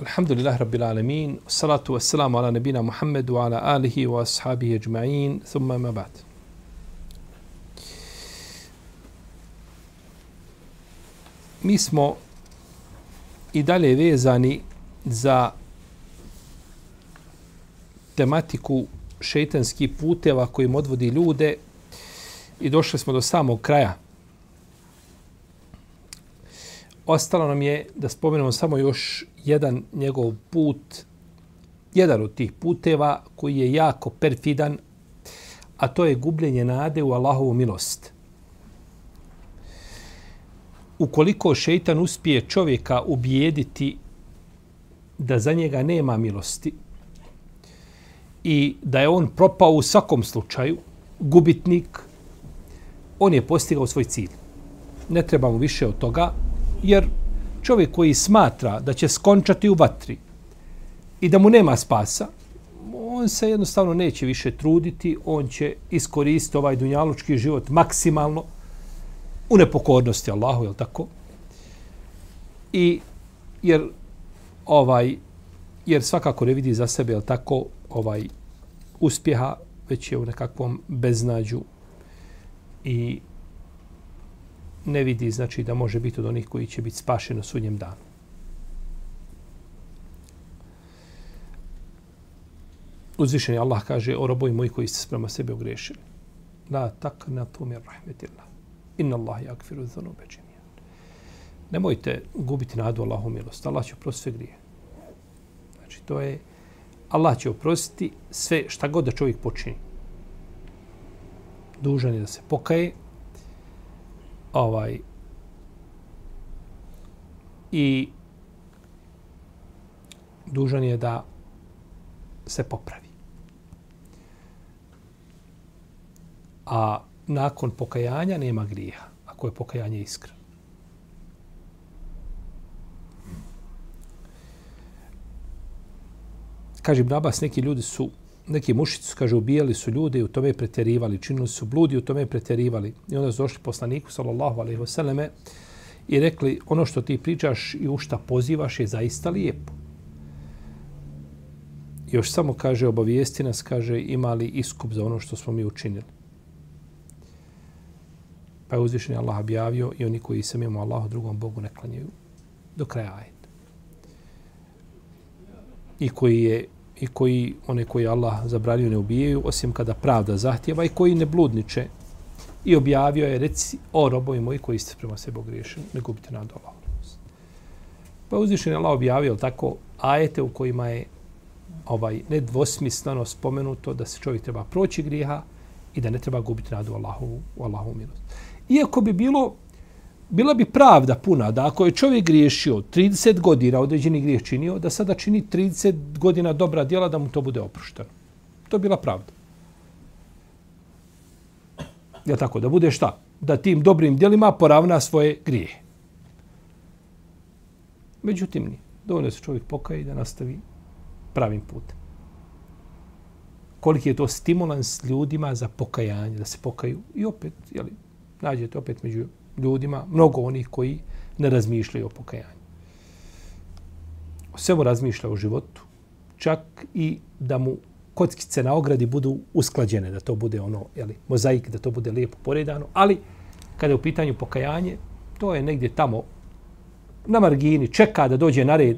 Alhamdulillah Rabbil Alamin, salatu wassalamu ala nabina Muhammedu ala alihi wa ashabihi ajma'in, thumma ma ba'd. Mi smo i dalje vezani za tematiku šeitanskih puteva kojim odvodi ljude i došli smo do samog kraja ostalo nam je da spomenemo samo još jedan njegov put, jedan od tih puteva koji je jako perfidan, a to je gubljenje nade u Allahovu milost. Ukoliko šeitan uspije čovjeka ubijediti da za njega nema milosti i da je on propao u svakom slučaju, gubitnik, on je postigao svoj cilj. Ne trebamo više od toga, jer čovjek koji smatra da će skončati u vatri i da mu nema spasa, on se jednostavno neće više truditi, on će iskoristiti ovaj dunjalučki život maksimalno u nepokornosti Allahu, je tako? I jer ovaj jer svakako ne vidi za sebe, je tako, ovaj uspjeha, već je u nekakvom beznađu i ne vidi znači da može biti od onih koji će biti spašeni na sudnjem danu. Uzvišeni Allah kaže o robovi moji koji ste sprema sebe ogrešili. La tak na tu mir rahmetillah. Inna Allah yakfiru dhunube džemijan. Nemojte gubiti nadu Allahom milost. Allah će oprostiti sve grije. Znači to je Allah će oprostiti sve šta god da čovjek počini. Dužan je da se pokaje, ovaj i dužan je da se popravi. A nakon pokajanja nema grija, ako je pokajanje iskreno. Kaže Ibn Abbas, neki ljudi su neki mušici su, kaže, ubijali su ljude i u tome pretjerivali, činili su bludi i u tome pretjerivali. I onda su došli poslaniku, sallallahu alaihi vseleme, i rekli, ono što ti pričaš i u šta pozivaš je zaista lijepo. Još samo, kaže, obavijesti nas, kaže, imali iskup za ono što smo mi učinili. Pa je uzvišen Allah objavio i oni koji se mimo Allahu drugom Bogu ne klanjaju do kraja ajeta. I koji je i koji one koji Allah zabranio ne ubijaju osim kada pravda zahtjeva i koji ne bludniče i objavio je reci o robovi moji koji ste prema sebi ogriješeni ne gubite nad Allahom pa uzvišen je Allah objavio tako ajete u kojima je ovaj nedvosmisleno spomenuto da se čovjek treba proći grijeha i da ne treba gubiti nadu Allahu, u Allahu milost. Iako bi bilo bila bi pravda puna da ako je čovjek griješio 30 godina određeni grijeh činio, da sada čini 30 godina dobra djela da mu to bude oprošteno. To je bila pravda. Je tako? Da bude šta? Da tim dobrim djelima poravna svoje grije. Međutim, nije. Dovoljno se čovjek pokaje da nastavi pravim putem. Koliki je to stimulans ljudima za pokajanje, da se pokaju i opet, jeli, nađete opet među ljudima, mnogo onih koji ne razmišljaju o pokajanju. O svemu razmišlja o životu, čak i da mu kockice na ogradi budu usklađene, da to bude ono, jeli, mozaik, da to bude lijepo poredano, ali kada je u pitanju pokajanje, to je negdje tamo na margini, čeka da dođe na red,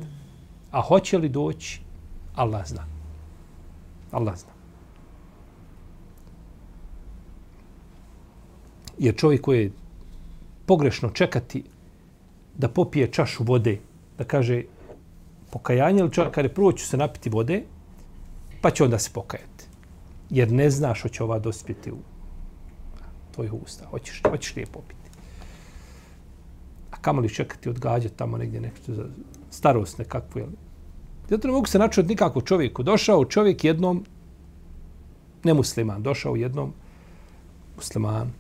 a hoće li doći, Allah zna. Allah zna. Jer čovjek koji je pogrešno čekati da popije čašu vode, da kaže pokajanje ili čovjek, kada prvo ću se napiti vode, pa će onda se pokajati. Jer ne znaš hoće ova dospjeti u tvojih usta. Hoćeš, hoćeš li je popiti. A kamo li čekati odgađati tamo negdje nešto za starost nekakvu, jel? Zato ne mogu se načuti nikako čovjeku. Došao čovjek jednom nemusliman, došao jednom musliman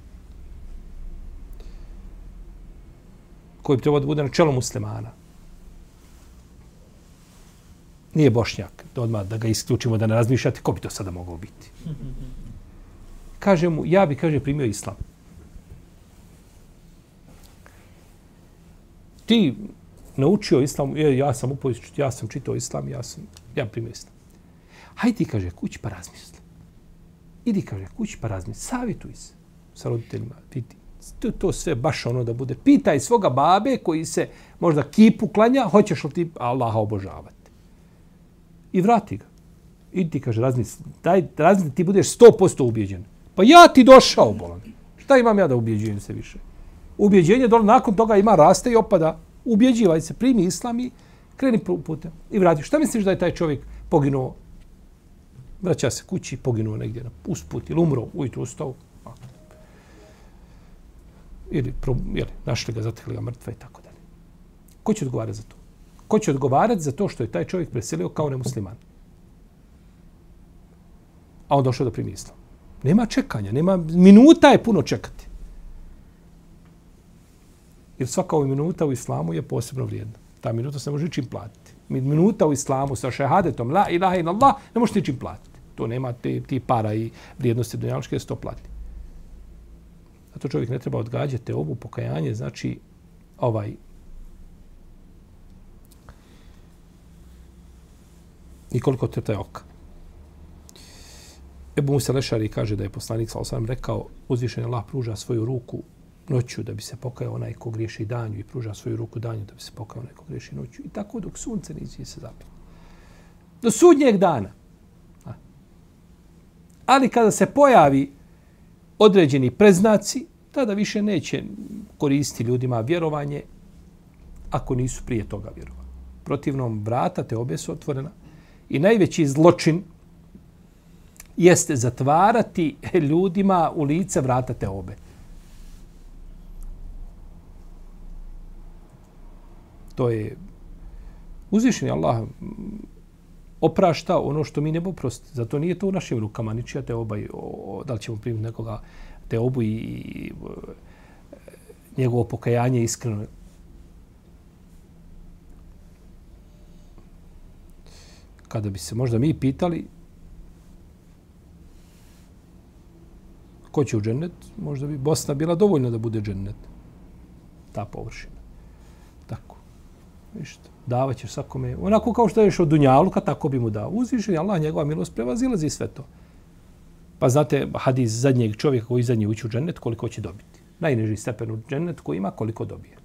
koji bi trebao da bude na čelu muslimana. Nije bošnjak, da odmah da ga isključimo, da ne razmišljate, ko bi to sada mogao biti? Kaže mu, ja bi, kaže, primio islam. Ti naučio islam, je, ja sam upojiš, ja sam čitao islam, ja sam, ja primio islam. Hajde ti, kaže, kući pa razmisli. Idi, kaže, kući pa razmisli. Savjetuj se sa roditeljima. Vidi, to, to sve baš ono da bude. Pitaj svoga babe koji se možda kipu klanja, hoćeš li ti Allaha obožavati. I vrati ga. Idi ti, kaže, razmisli. Daj, razmisli, ti budeš sto posto ubijeđen. Pa ja ti došao, bolan. Šta imam ja da ubjeđujem se više? Ubjeđenje dole nakon toga ima raste i opada. Ubjeđivaj se, primi islam i kreni putem. I vrati. Šta misliš da je taj čovjek poginuo? Vraća se kući, poginuo negdje na usput ili umro, ujutru ustao. Ili, ili našli ga, zatekli ga mrtva i tako dalje. Ko će odgovarati za to? Ko će odgovarati za to što je taj čovjek preselio kao nemusliman? A on došao da primi islam. Nema čekanja, nema minuta je puno čekati. Jer svaka ova minuta u islamu je posebno vrijedna. Ta minuta se može čim platiti. Minuta u islamu sa šehadetom, la ilaha in Allah, ne može čim platiti. To nema te, ti para i vrijednosti dunjaličke da se to plati. Zato čovjek ne treba odgađati ovu pokajanje, znači ovaj i koliko trta je oka. Ebu Musa Lešari kaže da je poslanik sa osam rekao uzvišen Allah pruža svoju ruku noću da bi se pokajao onaj ko griješi danju i pruža svoju ruku danju da bi se pokajao onaj ko griješi noću. I tako dok sunce ne se zapalo. Do sudnjeg dana. Ali kada se pojavi određeni preznaci, tada više neće koristiti ljudima vjerovanje ako nisu prije toga vjerovali. Protivnom, vrata te obje su otvorena i najveći zločin jeste zatvarati ljudima u lice vrata te obe. To je uzvišeni Allah oprašta ono što mi ne bo prosti. Zato nije to u našim rukama, ni čija te oba, o, da li ćemo primiti nekoga te obu i, i e, njegovo pokajanje iskreno. Kada bi se možda mi pitali ko će u džennet, možda bi Bosna bila dovoljna da bude džennet. Ta površina. Tako. Ništa. Davaćeš svakome. Onako kao što je od Dunjaluka, tako bi mu dao. Uzvišen Allah, njegova milost prevazilazi sve to. Pa znate, hadis zadnjeg čovjeka koji zadnji ući u džennet, koliko će dobiti. Najniži stepen u džennet koji ima, koliko dobije.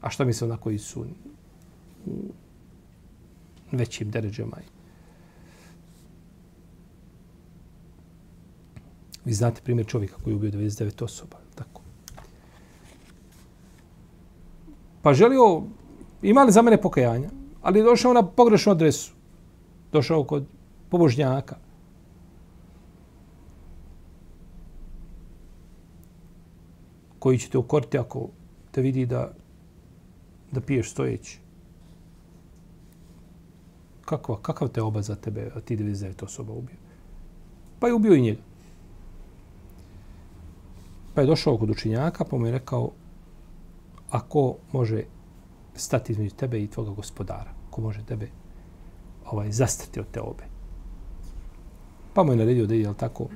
A šta misle na koji su u većim deređama? Vi znate primjer čovjeka koji je ubio 99 osoba. Tako. Pa želio, imali za mene pokajanja, ali je došao na pogrešnu adresu. Došao kod pobožnjaka. koji će te ukoriti ako te vidi da, da piješ stojeći. Kakva, kakav te oba za tebe, a ti 99 osoba ubio? Pa je ubio i njega. Pa je došao kod učinjaka, pa mu je rekao, ako može stati između tebe i tvoga gospodara, ko može tebe ovaj, zastati od te obe. Pa mu je naredio da je, tako,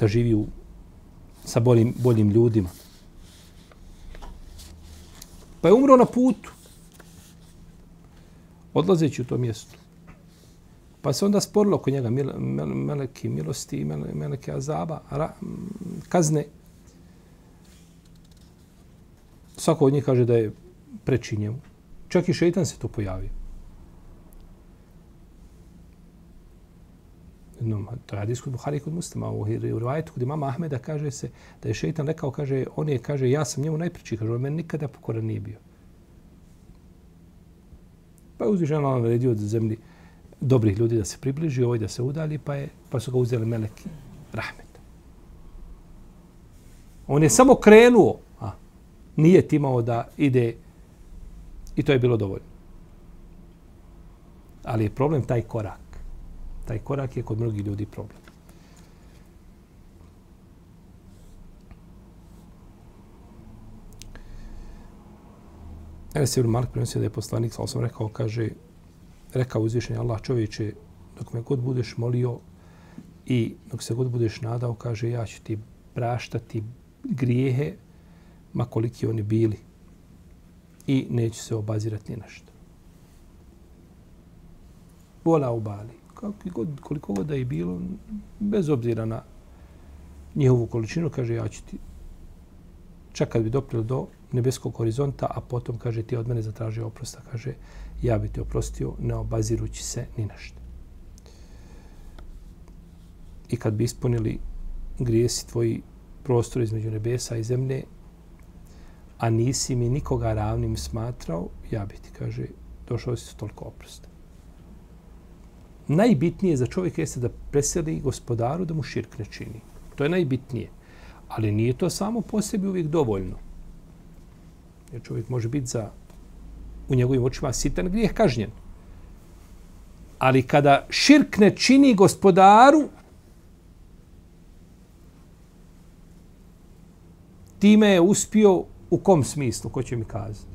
da živi u sa boljim, boljim ljudima. Pa je umro na putu. Odlazeći u to mjesto. Pa se onda sporilo oko njega mele, mele, meleki milosti i mele, meleki azaba, ra, kazne. Svako od njih kaže da je prečinjeno. Čak i šeitan se tu pojavio. jednom, to je hadis kod Buhari kod muslima, u rivajetu kod imama Ahmeda kaže se da je šeitan rekao, kaže, on je, kaže, ja sam njemu najpriči, kaže, on meni nikada pokoran nije bio. Pa je uzvišen Allah naredio od zemlji dobrih ljudi da se približi, ovaj da se udali, pa, je, pa su ga uzeli meleki rahmet. On je samo krenuo, nije timao da ide i to je bilo dovoljno. Ali je problem taj korak. Taj korak je kod mnogih ljudi problem. Enes Ibn Malik prenosio da je poslanik, sam sam rekao, kaže, rekao uzvišenje Allah čovječe, dok me god budeš molio i dok se god budeš nadao, kaže, ja ću ti praštati grijehe, ma koliki oni bili. I neće se obazirati ni na što. Vola u bali. God, koliko god da je bilo, bez obzira na njihovu količinu, kaže, ja ću ti čak kad bi doprilo do nebeskog horizonta, a potom, kaže, ti od mene zatraži oprosta, kaže, ja bi te oprostio, ne obazirući se ni na što. I kad bi ispunili grijesi tvoji prostor između nebesa i zemlje, a nisi mi nikoga ravnim smatrao, ja bi ti, kaže, došao si toliko oprosta. Najbitnije za čovjeka jeste da preseli gospodaru da mu širk ne čini. To je najbitnije. Ali nije to samo po sebi uvijek dovoljno. Jer čovjek može biti za u njegovim očima sitan grijeh kažnjen. Ali kada širk ne čini gospodaru, time je uspio u kom smislu, ko će mi kazati?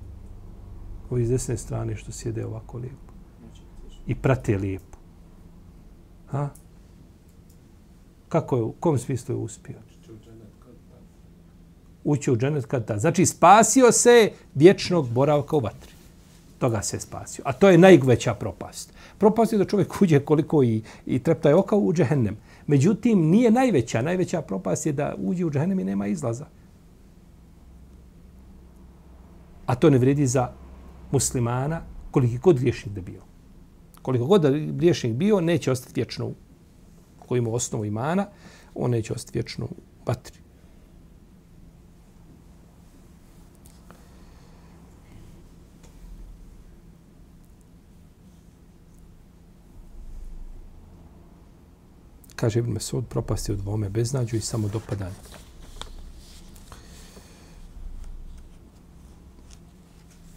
Ovi iz desne strane što sjede ovako lijepo. I prate lijepo. Ha? Kako je, u kom smislu je uspio? Ući u dženet kad ta. Znači, spasio se vječnog boravka u vatri. Toga se spasio. A to je najveća propast. Propast je da čovjek uđe koliko i, i trepta je oka u džehennem. Međutim, nije najveća. Najveća propast je da uđe u džehennem i nema izlaza. A to ne vredi za muslimana koliko god griješnik da bio. Koliko god da griješnik bio, neće ostati vječno koji ima osnovu imana, on neće ostati vječno u vatri. Kaže Ibn Mesud, propasti od dvome beznađu i samo dopadanje.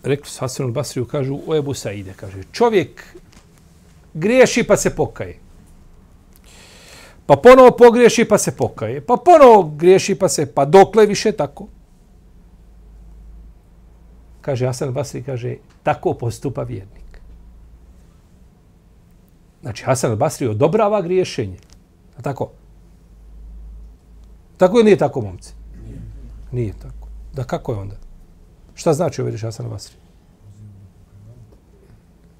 Rekli su Hasan al-Basriju, kažu, o Ebu Saide, kaže, čovjek griješi pa se pokaje. Pa ponovo pogriješi pa se pokaje. Pa ponovo griješi pa se, pa dokle više tako. Kaže Hasan al-Basri, kaže, tako postupa vjernik. Znači, Hasan al-Basri odobrava griješenje. A tako? Tako je nije tako, momci? Nije. Nije tako. Da kako je onda? Šta znači ovaj Hasan al-Basri?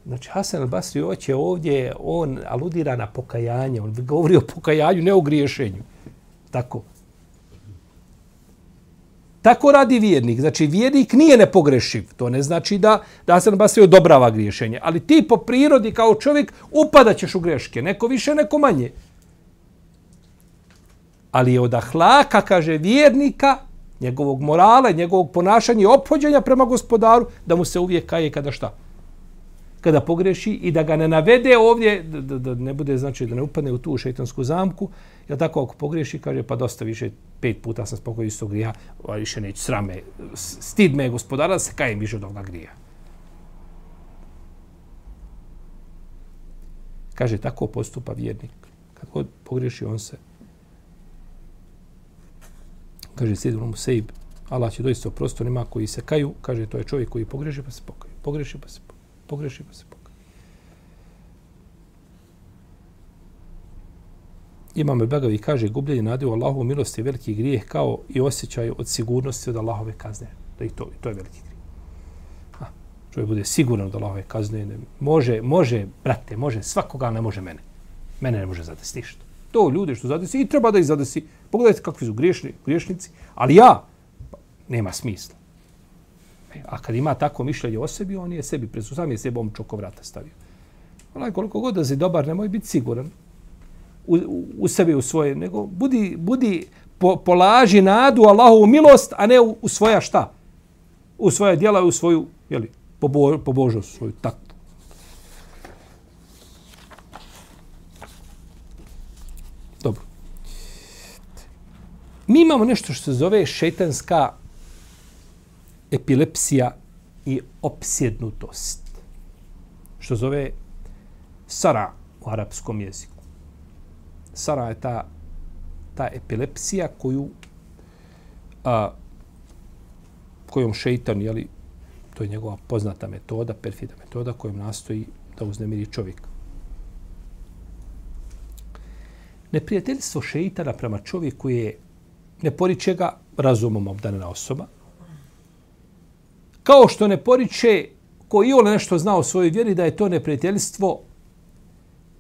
Znači, Hasan al-Basri hoće ovdje, on aludira na pokajanje, on govori o pokajanju, ne o griješenju. Tako. Tako radi vjernik. Znači, vjernik nije nepogrešiv. To ne znači da, da Hasan al-Basri odobrava griješenje. Ali ti po prirodi kao čovjek upadaćeš u greške. Neko više, neko manje. Ali je od ahlaka, kaže vjernika, njegovog morala, njegovog ponašanja i ophođenja prema gospodaru, da mu se uvijek kaje kada šta? Kada pogreši i da ga ne navede ovdje, da, da, ne bude, znači, da ne upadne u tu šeitansku zamku, ja tako ako pogreši, kaže, pa dosta više, pet puta sam spokoj istog grija, a više neću srame, stid me gospodara, da se kajem više od ovoga grija. Kaže, tako postupa vjernik. Kad god pogreši, on se kaže sjedim mu sejb, Allah će doista oprostiti onima koji se kaju, kaže to je čovjek koji pogreši pa se pokaje. Pogreši pa se. Pogreši pa se pokaje. Imam Begavi kaže gubljenje nade u Allahovu milosti je veliki grijeh kao i osjećaj od sigurnosti od Allahove kazne. Da i to, i to je veliki grijeh. Ha, čovjek bude siguran od Allahove kazne. Ne, može, može, brate, može svakoga, ne može mene. Mene ne može zadesti ništa. To ljude što zadesi i treba da ih zadesi. Pogledajte kakvi su griješni, griješnici. Ali ja, pa, nema smisla. A kad ima tako mišljenje o sebi, on je sebi presu, sam je sebom čoko vrata stavio. Onaj koliko god da si dobar, nemoj biti siguran u, u, u sebi, u svoje, nego budi, budi po, polaži nadu Allahovu milost, a ne u, u svoja šta? U svoja djela, u svoju, jeli, pobo, pobožnost, svoju takvu. Mi imamo nešto što se zove šetanska epilepsija i opsjednutost. Što zove sara u arapskom jeziku. Sara je ta, ta epilepsija koju a, kojom šeitan, jeli, to je njegova poznata metoda, perfida metoda kojom nastoji da uznemiri čovjek. Neprijateljstvo šeitana prema čovjeku je ne poriče ga razumom obdanena osoba. Kao što ne poriče ko i ole nešto zna o svojoj vjeri da je to neprijateljstvo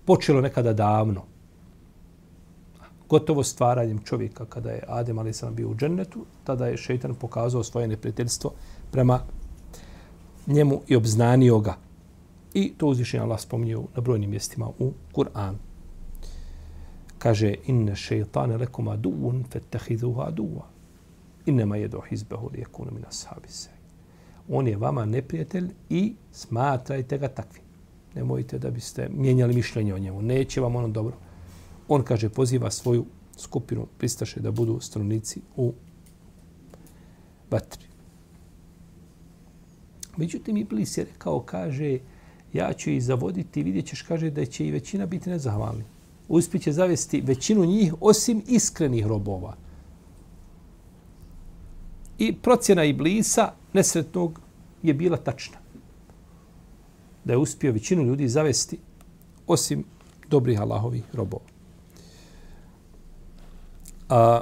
počelo nekada davno. Gotovo stvaranjem čovjeka kada je Adem ali sam bio u džennetu, tada je šeitan pokazao svoje neprijateljstvo prema njemu i obznanio ga. I to uzvišenje Allah spominje na brojnim mjestima u Kur'anu kaže inne šeitane lekum aduun fettehiduhu aduva. Innema jedu hizbehu li min ashabi se. On je vama neprijatelj i smatrajte ga takvim. Nemojte da biste mijenjali mišljenje o njemu. Neće vam ono dobro. On kaže, poziva svoju skupinu pristaše da budu stranici u vatri. Međutim, Iblis je rekao, kaže, ja ću ih zavoditi, vidjet ćeš, kaže, da će i većina biti nezahvalni uspjeće zavesti većinu njih osim iskrenih robova. I procjena Iblisa nesretnog je bila tačna. Da je uspio većinu ljudi zavesti osim dobrih Allahovih robova. A,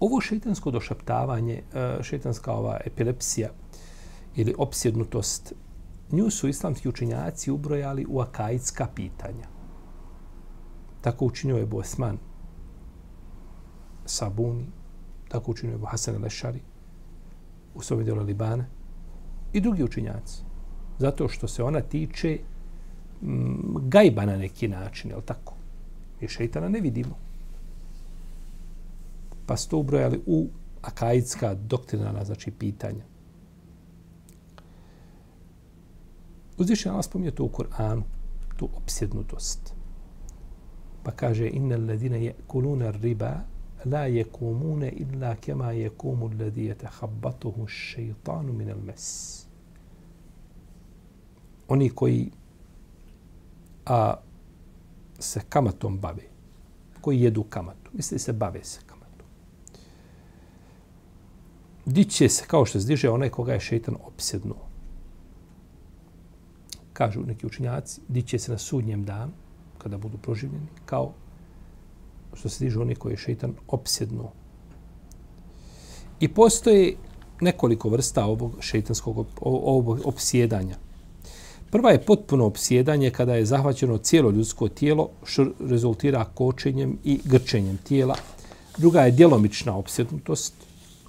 ovo šeitansko došaptavanje, šeitanska ova epilepsija ili opsjednutost nju su islamski učinjaci ubrojali u akajitska pitanja. Tako učinio je Bosman Sabuni, tako učinio Ebu Hasan Lešari u svome djelu Libana i drugi učinjaci. Zato što se ona tiče m, gajba na neki način, je li tako? Mi šeitana ne vidimo. Pa su to ubrojali u akajitska doktrinana, znači, pitanja. Uzvišen Allah spominje to u Kur'anu, tu opsjednutost. Pa kaže, inna alladine je kuluna riba, la je kumune illa kema je kumu alladi je tehabbatuhu min al. Oni koji a, se kamatom bave, koji jedu kamatu, misli se bave se kamatom. Diće se kao što se diže onaj koga je šeitan opsednuo. kažu neki učinjaci, diće se na sudnjem danu, kada budu proživljeni, kao što se dižu oni koji je šeitan opsjednu. I postoje nekoliko vrsta ovog šeitanskog ovog opsjedanja. Prva je potpuno opsjedanje kada je zahvaćeno cijelo ljudsko tijelo, što rezultira kočenjem i grčenjem tijela. Druga je djelomična opsjednutost,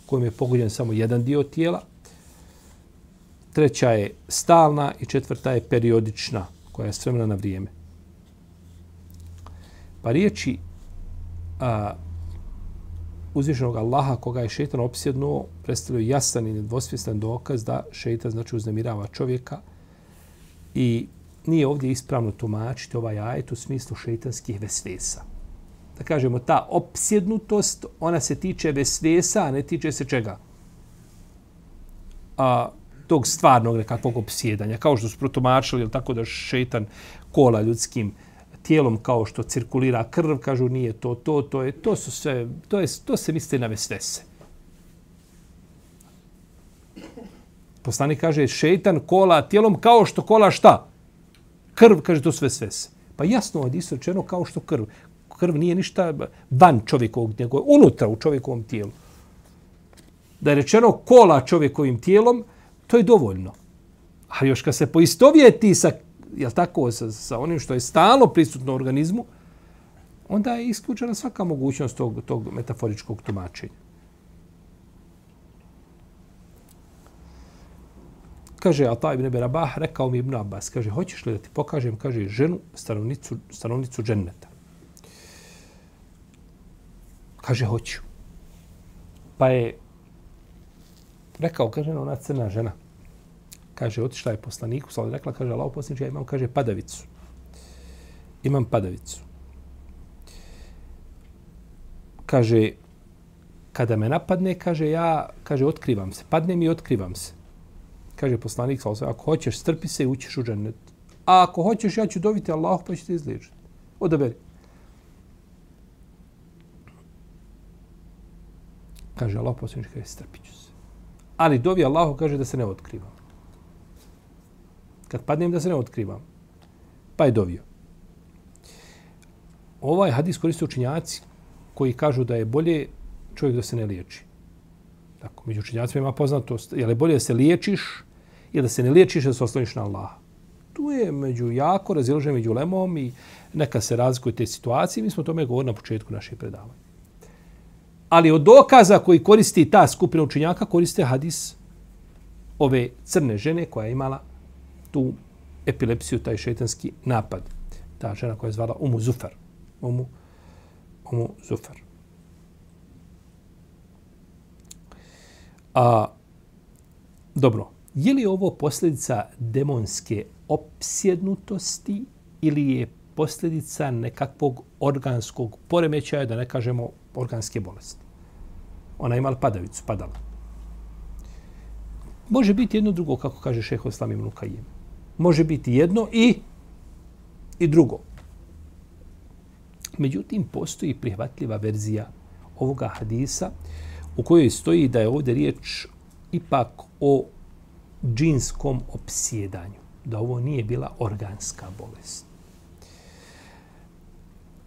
kojom je pogođen samo jedan dio tijela treća je stalna i četvrta je periodična, koja je svemna na vrijeme. Pa riječi a, uzvišenog Allaha koga je šeitan opsjednuo, predstavljaju jasan i nedvosvjestan dokaz da šeitan znači uznemirava čovjeka i nije ovdje ispravno tumačiti ovaj ajet u smislu šeitanskih vesvesa. Da kažemo, ta opsjednutost, ona se tiče vesvesa, a ne tiče se čega? A, tog stvarnog nekakvog opsjedanja. Kao što su protumačili, tako da šeitan kola ljudskim tijelom kao što cirkulira krv, kažu nije to, to, to je, to su sve, to, je, to se misli na vesvese. Poslanik kaže, šeitan kola tijelom kao što kola šta? Krv, kaže, to sve svese. Pa jasno od isto rečeno kao što krv. Krv nije ništa van čovjekovog, nego je unutra u čovjekovom tijelu. Da je rečeno kola čovjekovim tijelom, to je dovoljno. Ali još kad se poistovjeti sa, jel tako, sa, sa onim što je stalno prisutno u organizmu, onda je isključena svaka mogućnost tog, tog metaforičkog tumačenja. Kaže Ata ibn Berabah, rekao mi Ibn Abbas, kaže, hoćeš li da ti pokažem, kaže, ženu, stanovnicu, stanovnicu dženneta. Kaže, hoću. Pa je rekao, kaže, ona crna žena kaže, otišla je poslaniku, sada rekla, kaže, Allah poslaniče, ja imam, kaže, padavicu. Imam padavicu. Kaže, kada me napadne, kaže, ja, kaže, otkrivam se. Padne mi i otkrivam se. kaže poslanik, ako hoćeš, strpi se i učiš u džennet. A ako hoćeš, ja ću dobiti Allahu pa ću te izliječiti. Odaberi. Kaže Allah poslaniče, kaže, strpit ću se. Ali dovi Allahu kaže da se ne otkrivam. Kad padnem da se ne otkrivam. Pa je dovio. Ovaj hadis koriste učinjaci koji kažu da je bolje čovjek da se ne liječi. Tako, među učinjacima ima poznatost, je li bolje da se liječiš ili da se ne liječiš da se osloniš na Allaha. Tu je među jako raziložen među lemom i neka se razlikuje te situacije. Mi smo o tome govorili na početku naše predavanja. Ali od dokaza koji koristi ta skupina učinjaka, koriste hadis ove crne žene koja je imala tu epilepsiju, taj šetanski napad. Ta žena koja je zvala Umu Zufar. Umu, Umu Zufar. A, dobro, je li ovo posljedica demonske opsjednutosti ili je posljedica nekakvog organskog poremećaja, da ne kažemo organske bolesti? Ona je imala padavicu, padala. Može biti jedno drugo, kako kaže šeho Islam ibn Kajim. Može biti jedno i i drugo. Međutim, postoji prihvatljiva verzija ovoga hadisa u kojoj stoji da je ovdje riječ ipak o džinskom opsjedanju. Da ovo nije bila organska bolest.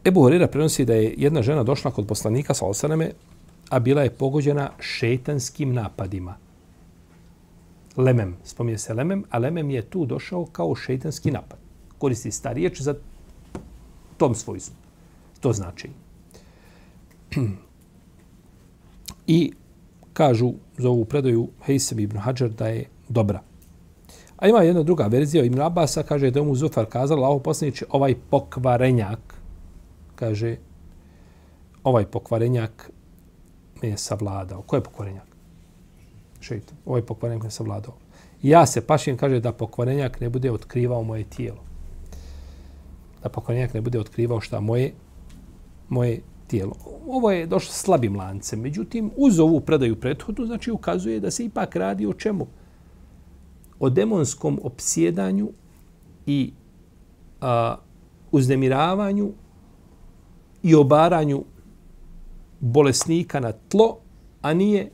Ebu Horira prenosi da je jedna žena došla kod poslanika sa osaname, a bila je pogođena šetanskim napadima. Lemem, spominje se lemem, a lemem je tu došao kao šeitanski napad. Koristi sta riječ za tom svojstvu. To znači. I kažu za ovu predaju Hejsem ibn Hajar da je dobra. A ima jedna druga verzija Ibn Abasa, kaže da je mu Zufar kazala, Allaho posljedniče, ovaj pokvarenjak, kaže, ovaj pokvarenjak me je savladao. Ko je pokvarenjak? Šeitan. Ovaj pokvarenjak ne savladao. I Ja se pašim, kaže, da pokvarenjak ne bude otkrivao moje tijelo. Da pokvarenjak ne bude otkrivao šta moje, moje tijelo. Ovo je došlo slabim lancem. Međutim, uz ovu predaju prethodu, znači ukazuje da se ipak radi o čemu? O demonskom opsjedanju i a, uznemiravanju i obaranju bolesnika na tlo, a nije,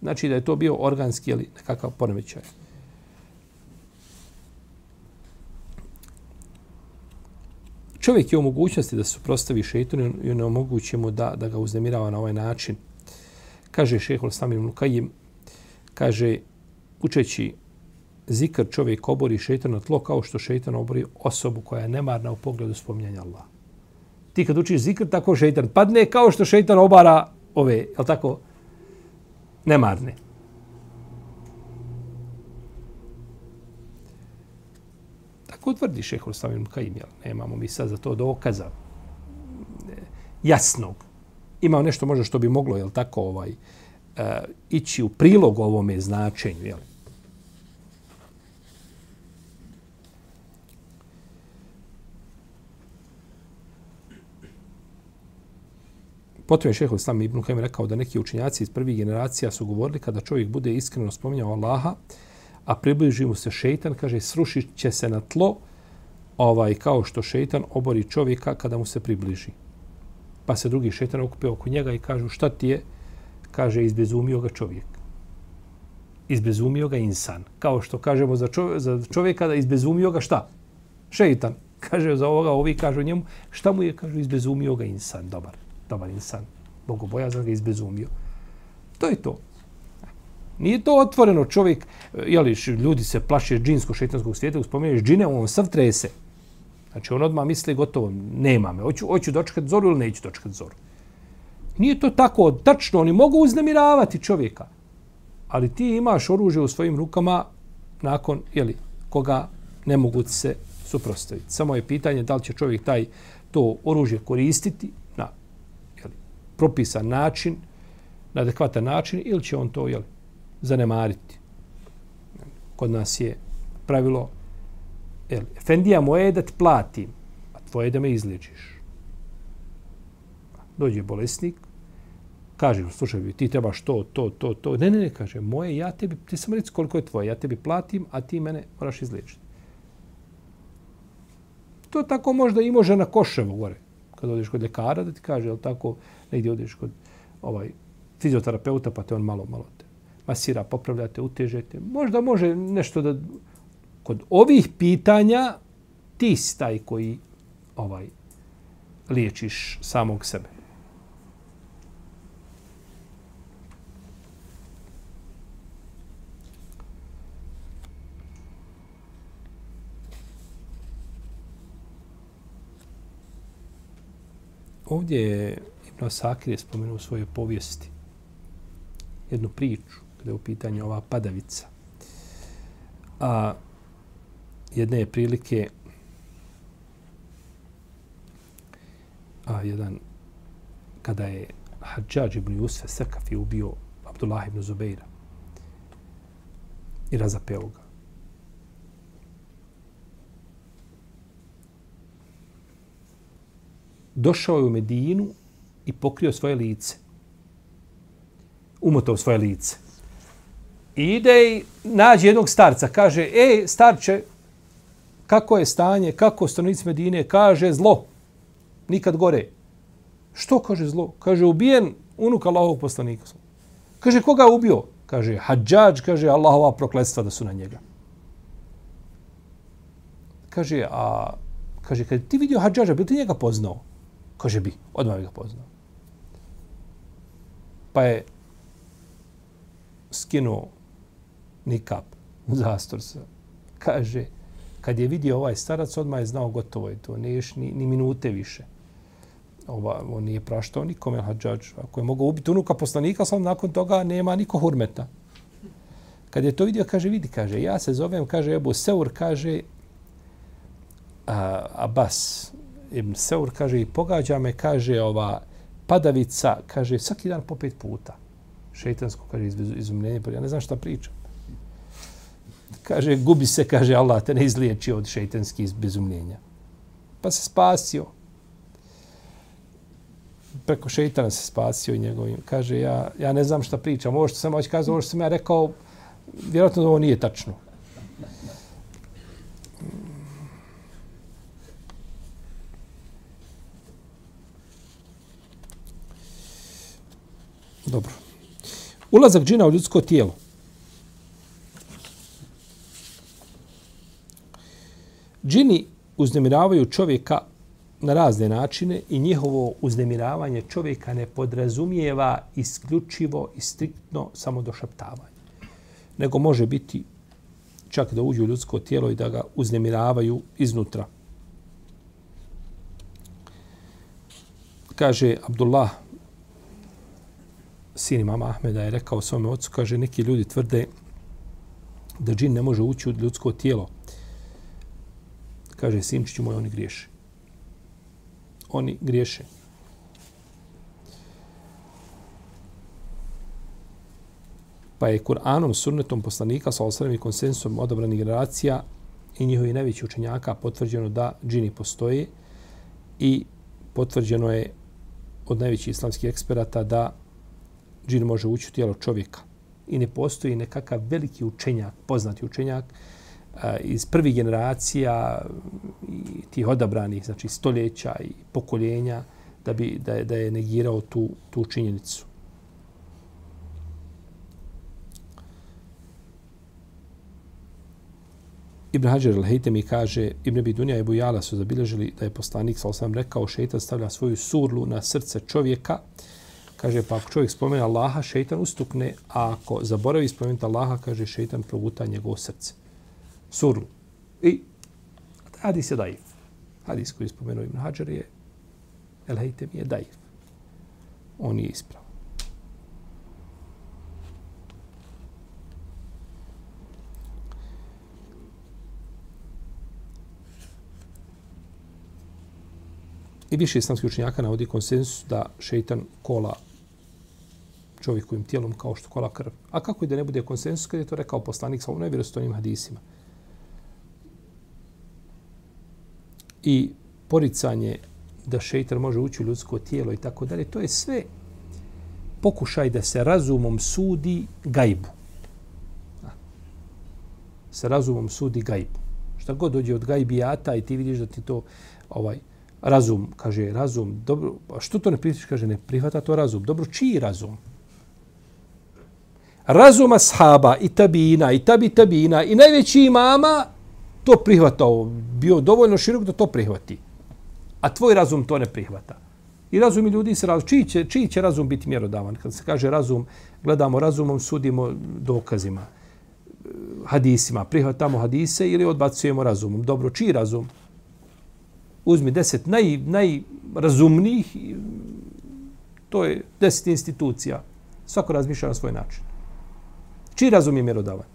znači da je to bio organski ili nekakav poremećaj. Čovjek je u mogućnosti da se suprostavi šeitanu i ne omogući mu da, da ga uznemirava na ovaj način. Kaže šehol Samir Lukajim, kaže, učeći zikr čovjek obori šeitan na tlo kao što šeitan obori osobu koja je nemarna u pogledu spominjanja Allaha ti kad učiš zikr, tako šeitan padne kao što šeitan obara ove, je tako, nemarne. Tako tvrdi šehol Stavim Kajim, jel? Nemamo mi sad za to dokaza jasnog. Ima nešto možda što bi moglo, jel tako, ovaj, uh, ići u prilog ovome značenju, jel? Potom je šeho Islam Ibn Kajim rekao da neki učinjaci iz prvih generacija su govorili kada čovjek bude iskreno spominjao Allaha, a približi mu se šeitan, kaže, srušit će se na tlo ovaj, kao što šeitan obori čovjeka kada mu se približi. Pa se drugi šeitan okupe oko njega i kažu, šta ti je? Kaže, izbezumio ga čovjek. Izbezumio ga insan. Kao što kažemo za, čovjeka, za čovjeka da izbezumio ga šta? Šeitan. Kaže za ovoga, ovi kažu njemu, šta mu je? Kažu, izbezumio ga insan. Dobar dobar insan, bogobojazan ga izbezumio. To je to. Nije to otvoreno čovjek, jeli, ljudi se plaše džinskog šetanskog svijeta, uspomenješ džine, on sav trese. Znači, on odmah misli, gotovo, nema me, hoću, hoću dočekat zoru ili neću dočekat zoru. Nije to tako tačno, oni mogu uznemiravati čovjeka. Ali ti imaš oružje u svojim rukama nakon, jeli, koga ne mogu se suprostaviti. Samo je pitanje da li će čovjek taj to oružje koristiti propisan način, na adekvatan način, ili će on to jel, zanemariti. Kod nas je pravilo, jel, Efendija moje je da ti platim, a tvoje je da me izličiš. Dođe bolesnik, kaže, slušaj, ti trebaš to, to, to, to. Ne, ne, ne, kaže, moje, ja tebi, ti samo reći koliko je tvoje, ja tebi platim, a ti mene moraš izliječiti. To tako možda i može na koševo gore. Kad odeš kod ljekara da ti kaže, jel tako, negdje odeš kod ovaj, fizioterapeuta, pa te on malo, malo te masira, popravljate, utežete. Možda može nešto da... Kod ovih pitanja ti si taj koji ovaj liječiš samog sebe. Ovdje je Ibn Asakir je spomenuo u svojoj povijesti jednu priču kada je u pitanju ova padavica. A jedne je prilike a jedan kada je Hadžađ ibn Jusfe Sekafi ubio Abdullah ibn Zubeira i razapeo ga. Došao je u Medinu i pokrio svoje lice. Umotao svoje lice. I ide i nađe jednog starca. Kaže, ej, starče, kako je stanje, kako stanovnici Medine? Kaže, zlo nikad gore. Što kaže zlo? Kaže, ubijen unuk Allahovog poslanika. Kaže, koga je ubio? Kaže, hađađ, kaže, Allahova prokletstva da su na njega. Kaže, a, kaže, kad ti vidio hađađa, bi ti njega poznao? Kaže, bi, odmah bi ga poznao. Pa je skinuo nikap, zastor se. Kaže, kad je vidio ovaj starac, odmah je znao gotovo je to, ne ni, ni minute više ova, on nije praštao nikome hađađ. Ako je mogao ubiti unuka poslanika, sam nakon toga nema niko hurmeta. Kad je to vidio, kaže, vidi, kaže, ja se zovem, kaže, Ebu Seur, kaže, a, Abbas, Ibn Seur, kaže, i pogađa me, kaže, ova padavica, kaže, svaki dan po pet puta. Šeitansko, kaže, izumljenje, ja ne znam šta pričam. Kaže, gubi se, kaže, Allah te ne izliječi od šeitanskih bezumljenja. Pa se spasio preko šeitana se spasio i njegovim. Kaže, ja, ja ne znam šta pričam. Ovo što sam već kazao, ovo što sam ja rekao, vjerojatno ovo nije tačno. Dobro. Ulazak džina u ljudsko tijelo. Džini uznemiravaju čovjeka na razne načine i njihovo uznemiravanje čovjeka ne podrazumijeva isključivo i striktno samo došaptavanje. Nego može biti čak da uđu u ljudsko tijelo i da ga uznemiravaju iznutra. Kaže Abdullah, sin imama Ahmeda, je rekao svome ocu, kaže, neki ljudi tvrde da džin ne može ući u ljudsko tijelo. Kaže, sinčiću moj, oni griješe. oni griješe. Pa je Kur'anom, sunnetom poslanika sa osrem i konsensom odabranih generacija i njihovi najveći učenjaka potvrđeno da džini postoje i potvrđeno je od najvećih islamskih eksperata da džin može ući u tijelo čovjeka. I ne postoji nekakav veliki učenjak, poznati učenjak, iz prvih generacija i tih odabranih, znači stoljeća i pokoljenja, da bi da je, da je negirao tu, tu činjenicu. Ibn Hajar al-Haytami kaže, Ibn Abi Dunja i Bujala su zabilježili da je poslanik, sa sam rekao, šeitan stavlja svoju surlu na srce čovjeka. Kaže, pa ako čovjek spomene Allaha, šeitan ustukne, a ako zaboravi spomenuti Allaha, kaže, šeitan proguta njegovo srce surlu. I hadis je daif. Hadis koji je spomenuo Ibn Hajar je El Haytem je daif. On je ispravan. I više islamskih učenjaka navodi konsensus da šeitan kola čovjekovim tijelom kao što kola krv. A kako je da ne bude konsensus kada je to rekao poslanik sa ovom vjerostonim hadisima? i poricanje da šeitan može ući u ljudsko tijelo i tako dalje, to je sve pokušaj da se razumom sudi gajbu. Se razumom sudi gajbu. Šta god dođe od gajbijata i ti vidiš da ti to ovaj razum, kaže razum, dobro, a što to ne prihvataš, kaže ne prihvata to razum. Dobro, čiji razum? Razuma sahaba i tabina i tabi tabina i najveći imama to prihvatao, bio dovoljno širok da to prihvati. A tvoj razum to ne prihvata. I razum ljudi se razum. Čiji će, čiji će razum biti mjerodavan? Kad se kaže razum, gledamo razumom, sudimo dokazima, hadisima. Prihvatamo hadise ili odbacujemo razumom. Dobro, čiji razum? Uzmi deset naj, najrazumnijih, to je deset institucija. Svako razmišlja na svoj način. Čiji razum je mjerodavan?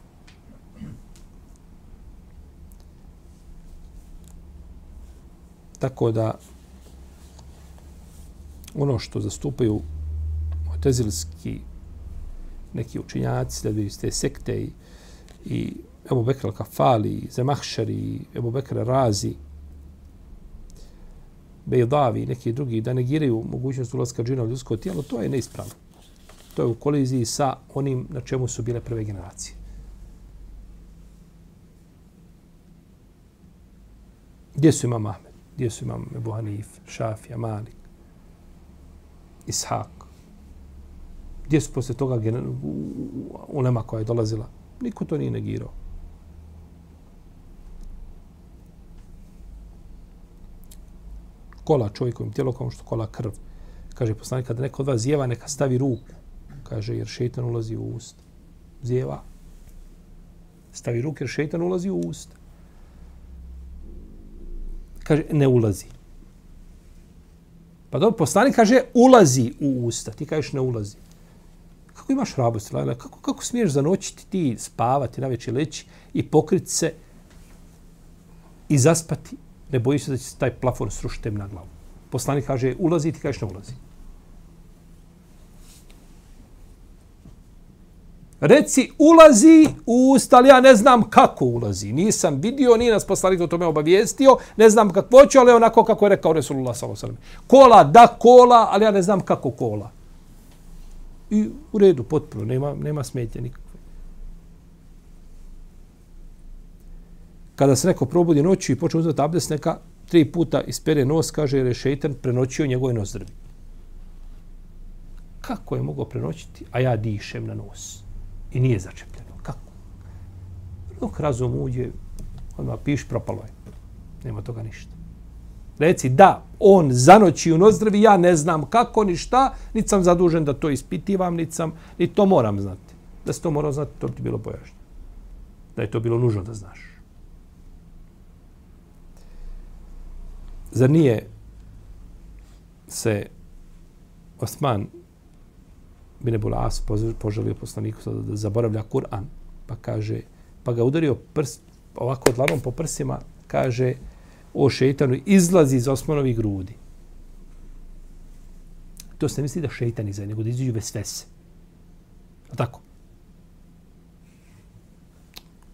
Tako da ono što zastupaju tezilski neki učinjaci, da bi ste sekte i, i Ebu Bekr al-Kafali, Zemahšar i Ebu Bekr razi Bejdavi i neki drugi, da negiraju mogućnost ulazka džina u ljudsko tijelo, to je neispravno. To je u koliziji sa onim na čemu su bile prve generacije. Gdje su imam Ahmed? Gdje su imam Ebu Hanif, Šafija, Malik, Ishak? Gdje su posle toga ulema koja je dolazila? Niko to nije negirao. Kola čovjekovim tijelo kao što kola krv. Kaže poslanik, kada neko od vas zjeva, neka stavi ruku. Kaže, jer šetan ulazi u ust. Zjeva. Stavi ruke jer šetan ulazi u ust kaže ne ulazi. Pa dobro, poslanik kaže ulazi u usta, ti kažeš ne ulazi. Kako imaš hrabrost, Lajla? Kako, kako smiješ zanoćiti ti spavati na večer leći i pokriti se i zaspati? Ne bojiš se da će se taj plafon srušiti na glavu. Poslanik kaže ulazi, ti kažeš ne ulazi. Reci, ulazi u usta, ali ja ne znam kako ulazi. Nisam vidio, nije nas poslanik o tome obavijestio, ne znam kako ću, ali onako kako je rekao Resulullah s.a.v. Kola, da kola, ali ja ne znam kako kola. I u redu, potpuno, nema, nema smetje nikakve. Kada se neko probudi noću i počne uzeti abdest, neka tri puta ispere nos, kaže jer je šeitan prenoćio njegove nozdrvi. Kako je mogao prenoćiti, a ja dišem na nos? I nije začepljeno. Kako? Dok razum uđe, odmah piš, propalo je. Nema toga ništa. Reci da, on zanoći u nozdravi, ja ne znam kako ni šta, niti sam zadužen da to ispitivam, niti sam, ni to moram znati. Da se to morao znati, to bi ti bilo pojašnjeno. Da je to bilo nužno da znaš. Zar nije se Osman bin Ebul As poželio poslaniku da zaboravlja Kur'an, pa kaže, pa ga udario prst, ovako dlanom po prsima, kaže, o šeitanu, izlazi iz osmanovih grudi. To se misli da šeitan izađe, nego da izađu vesvese. A tako?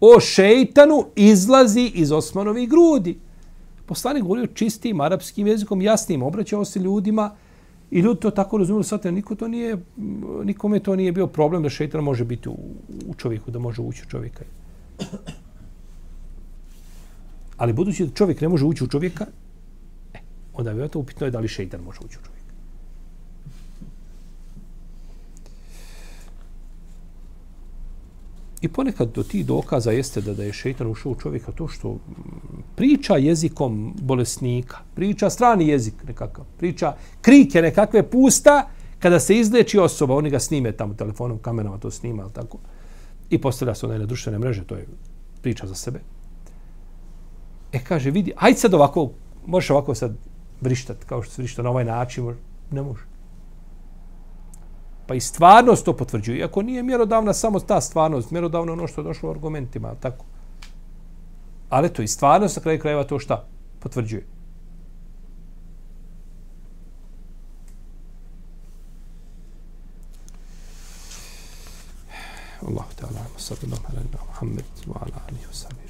O šeitanu izlazi iz osmanovih grudi. Poslanik govorio čistim arapskim jezikom, jasnim, obraćao se ljudima, I ljudi to tako razumiju, sad niko to nije, nikome to nije bio problem da šeitan može biti u, u čovjeku, da može ući u čovjeka. Ali budući da čovjek ne može ući u čovjeka, e, onda je to upitno je da li šeitan može ući u čovjeka. I ponekad do tih dokaza jeste da, da je šeitan ušao u čovjeka to što priča jezikom bolesnika, priča strani jezik nekakav, priča krike nekakve pusta, kada se izleči osoba, oni ga snime tamo telefonom, kamerama to snima, ali tako, i postavlja se onaj na društvene mreže, to je priča za sebe. E, kaže, vidi, hajde sad ovako, možeš ovako sad vrištat, kao što se vrišta na ovaj način, ne može. Pa i stvarnost to potvrđuje. Iako nije mjerodavna samo ta stvarnost, mjerodavno ono što je došlo u argumentima, tako. Ali to i stvarnost na kraju krajeva to šta potvrđuje. Allahu ta'ala, sallallahu alaihi wa sallam, Muhammed wa ala alihi wa sallam.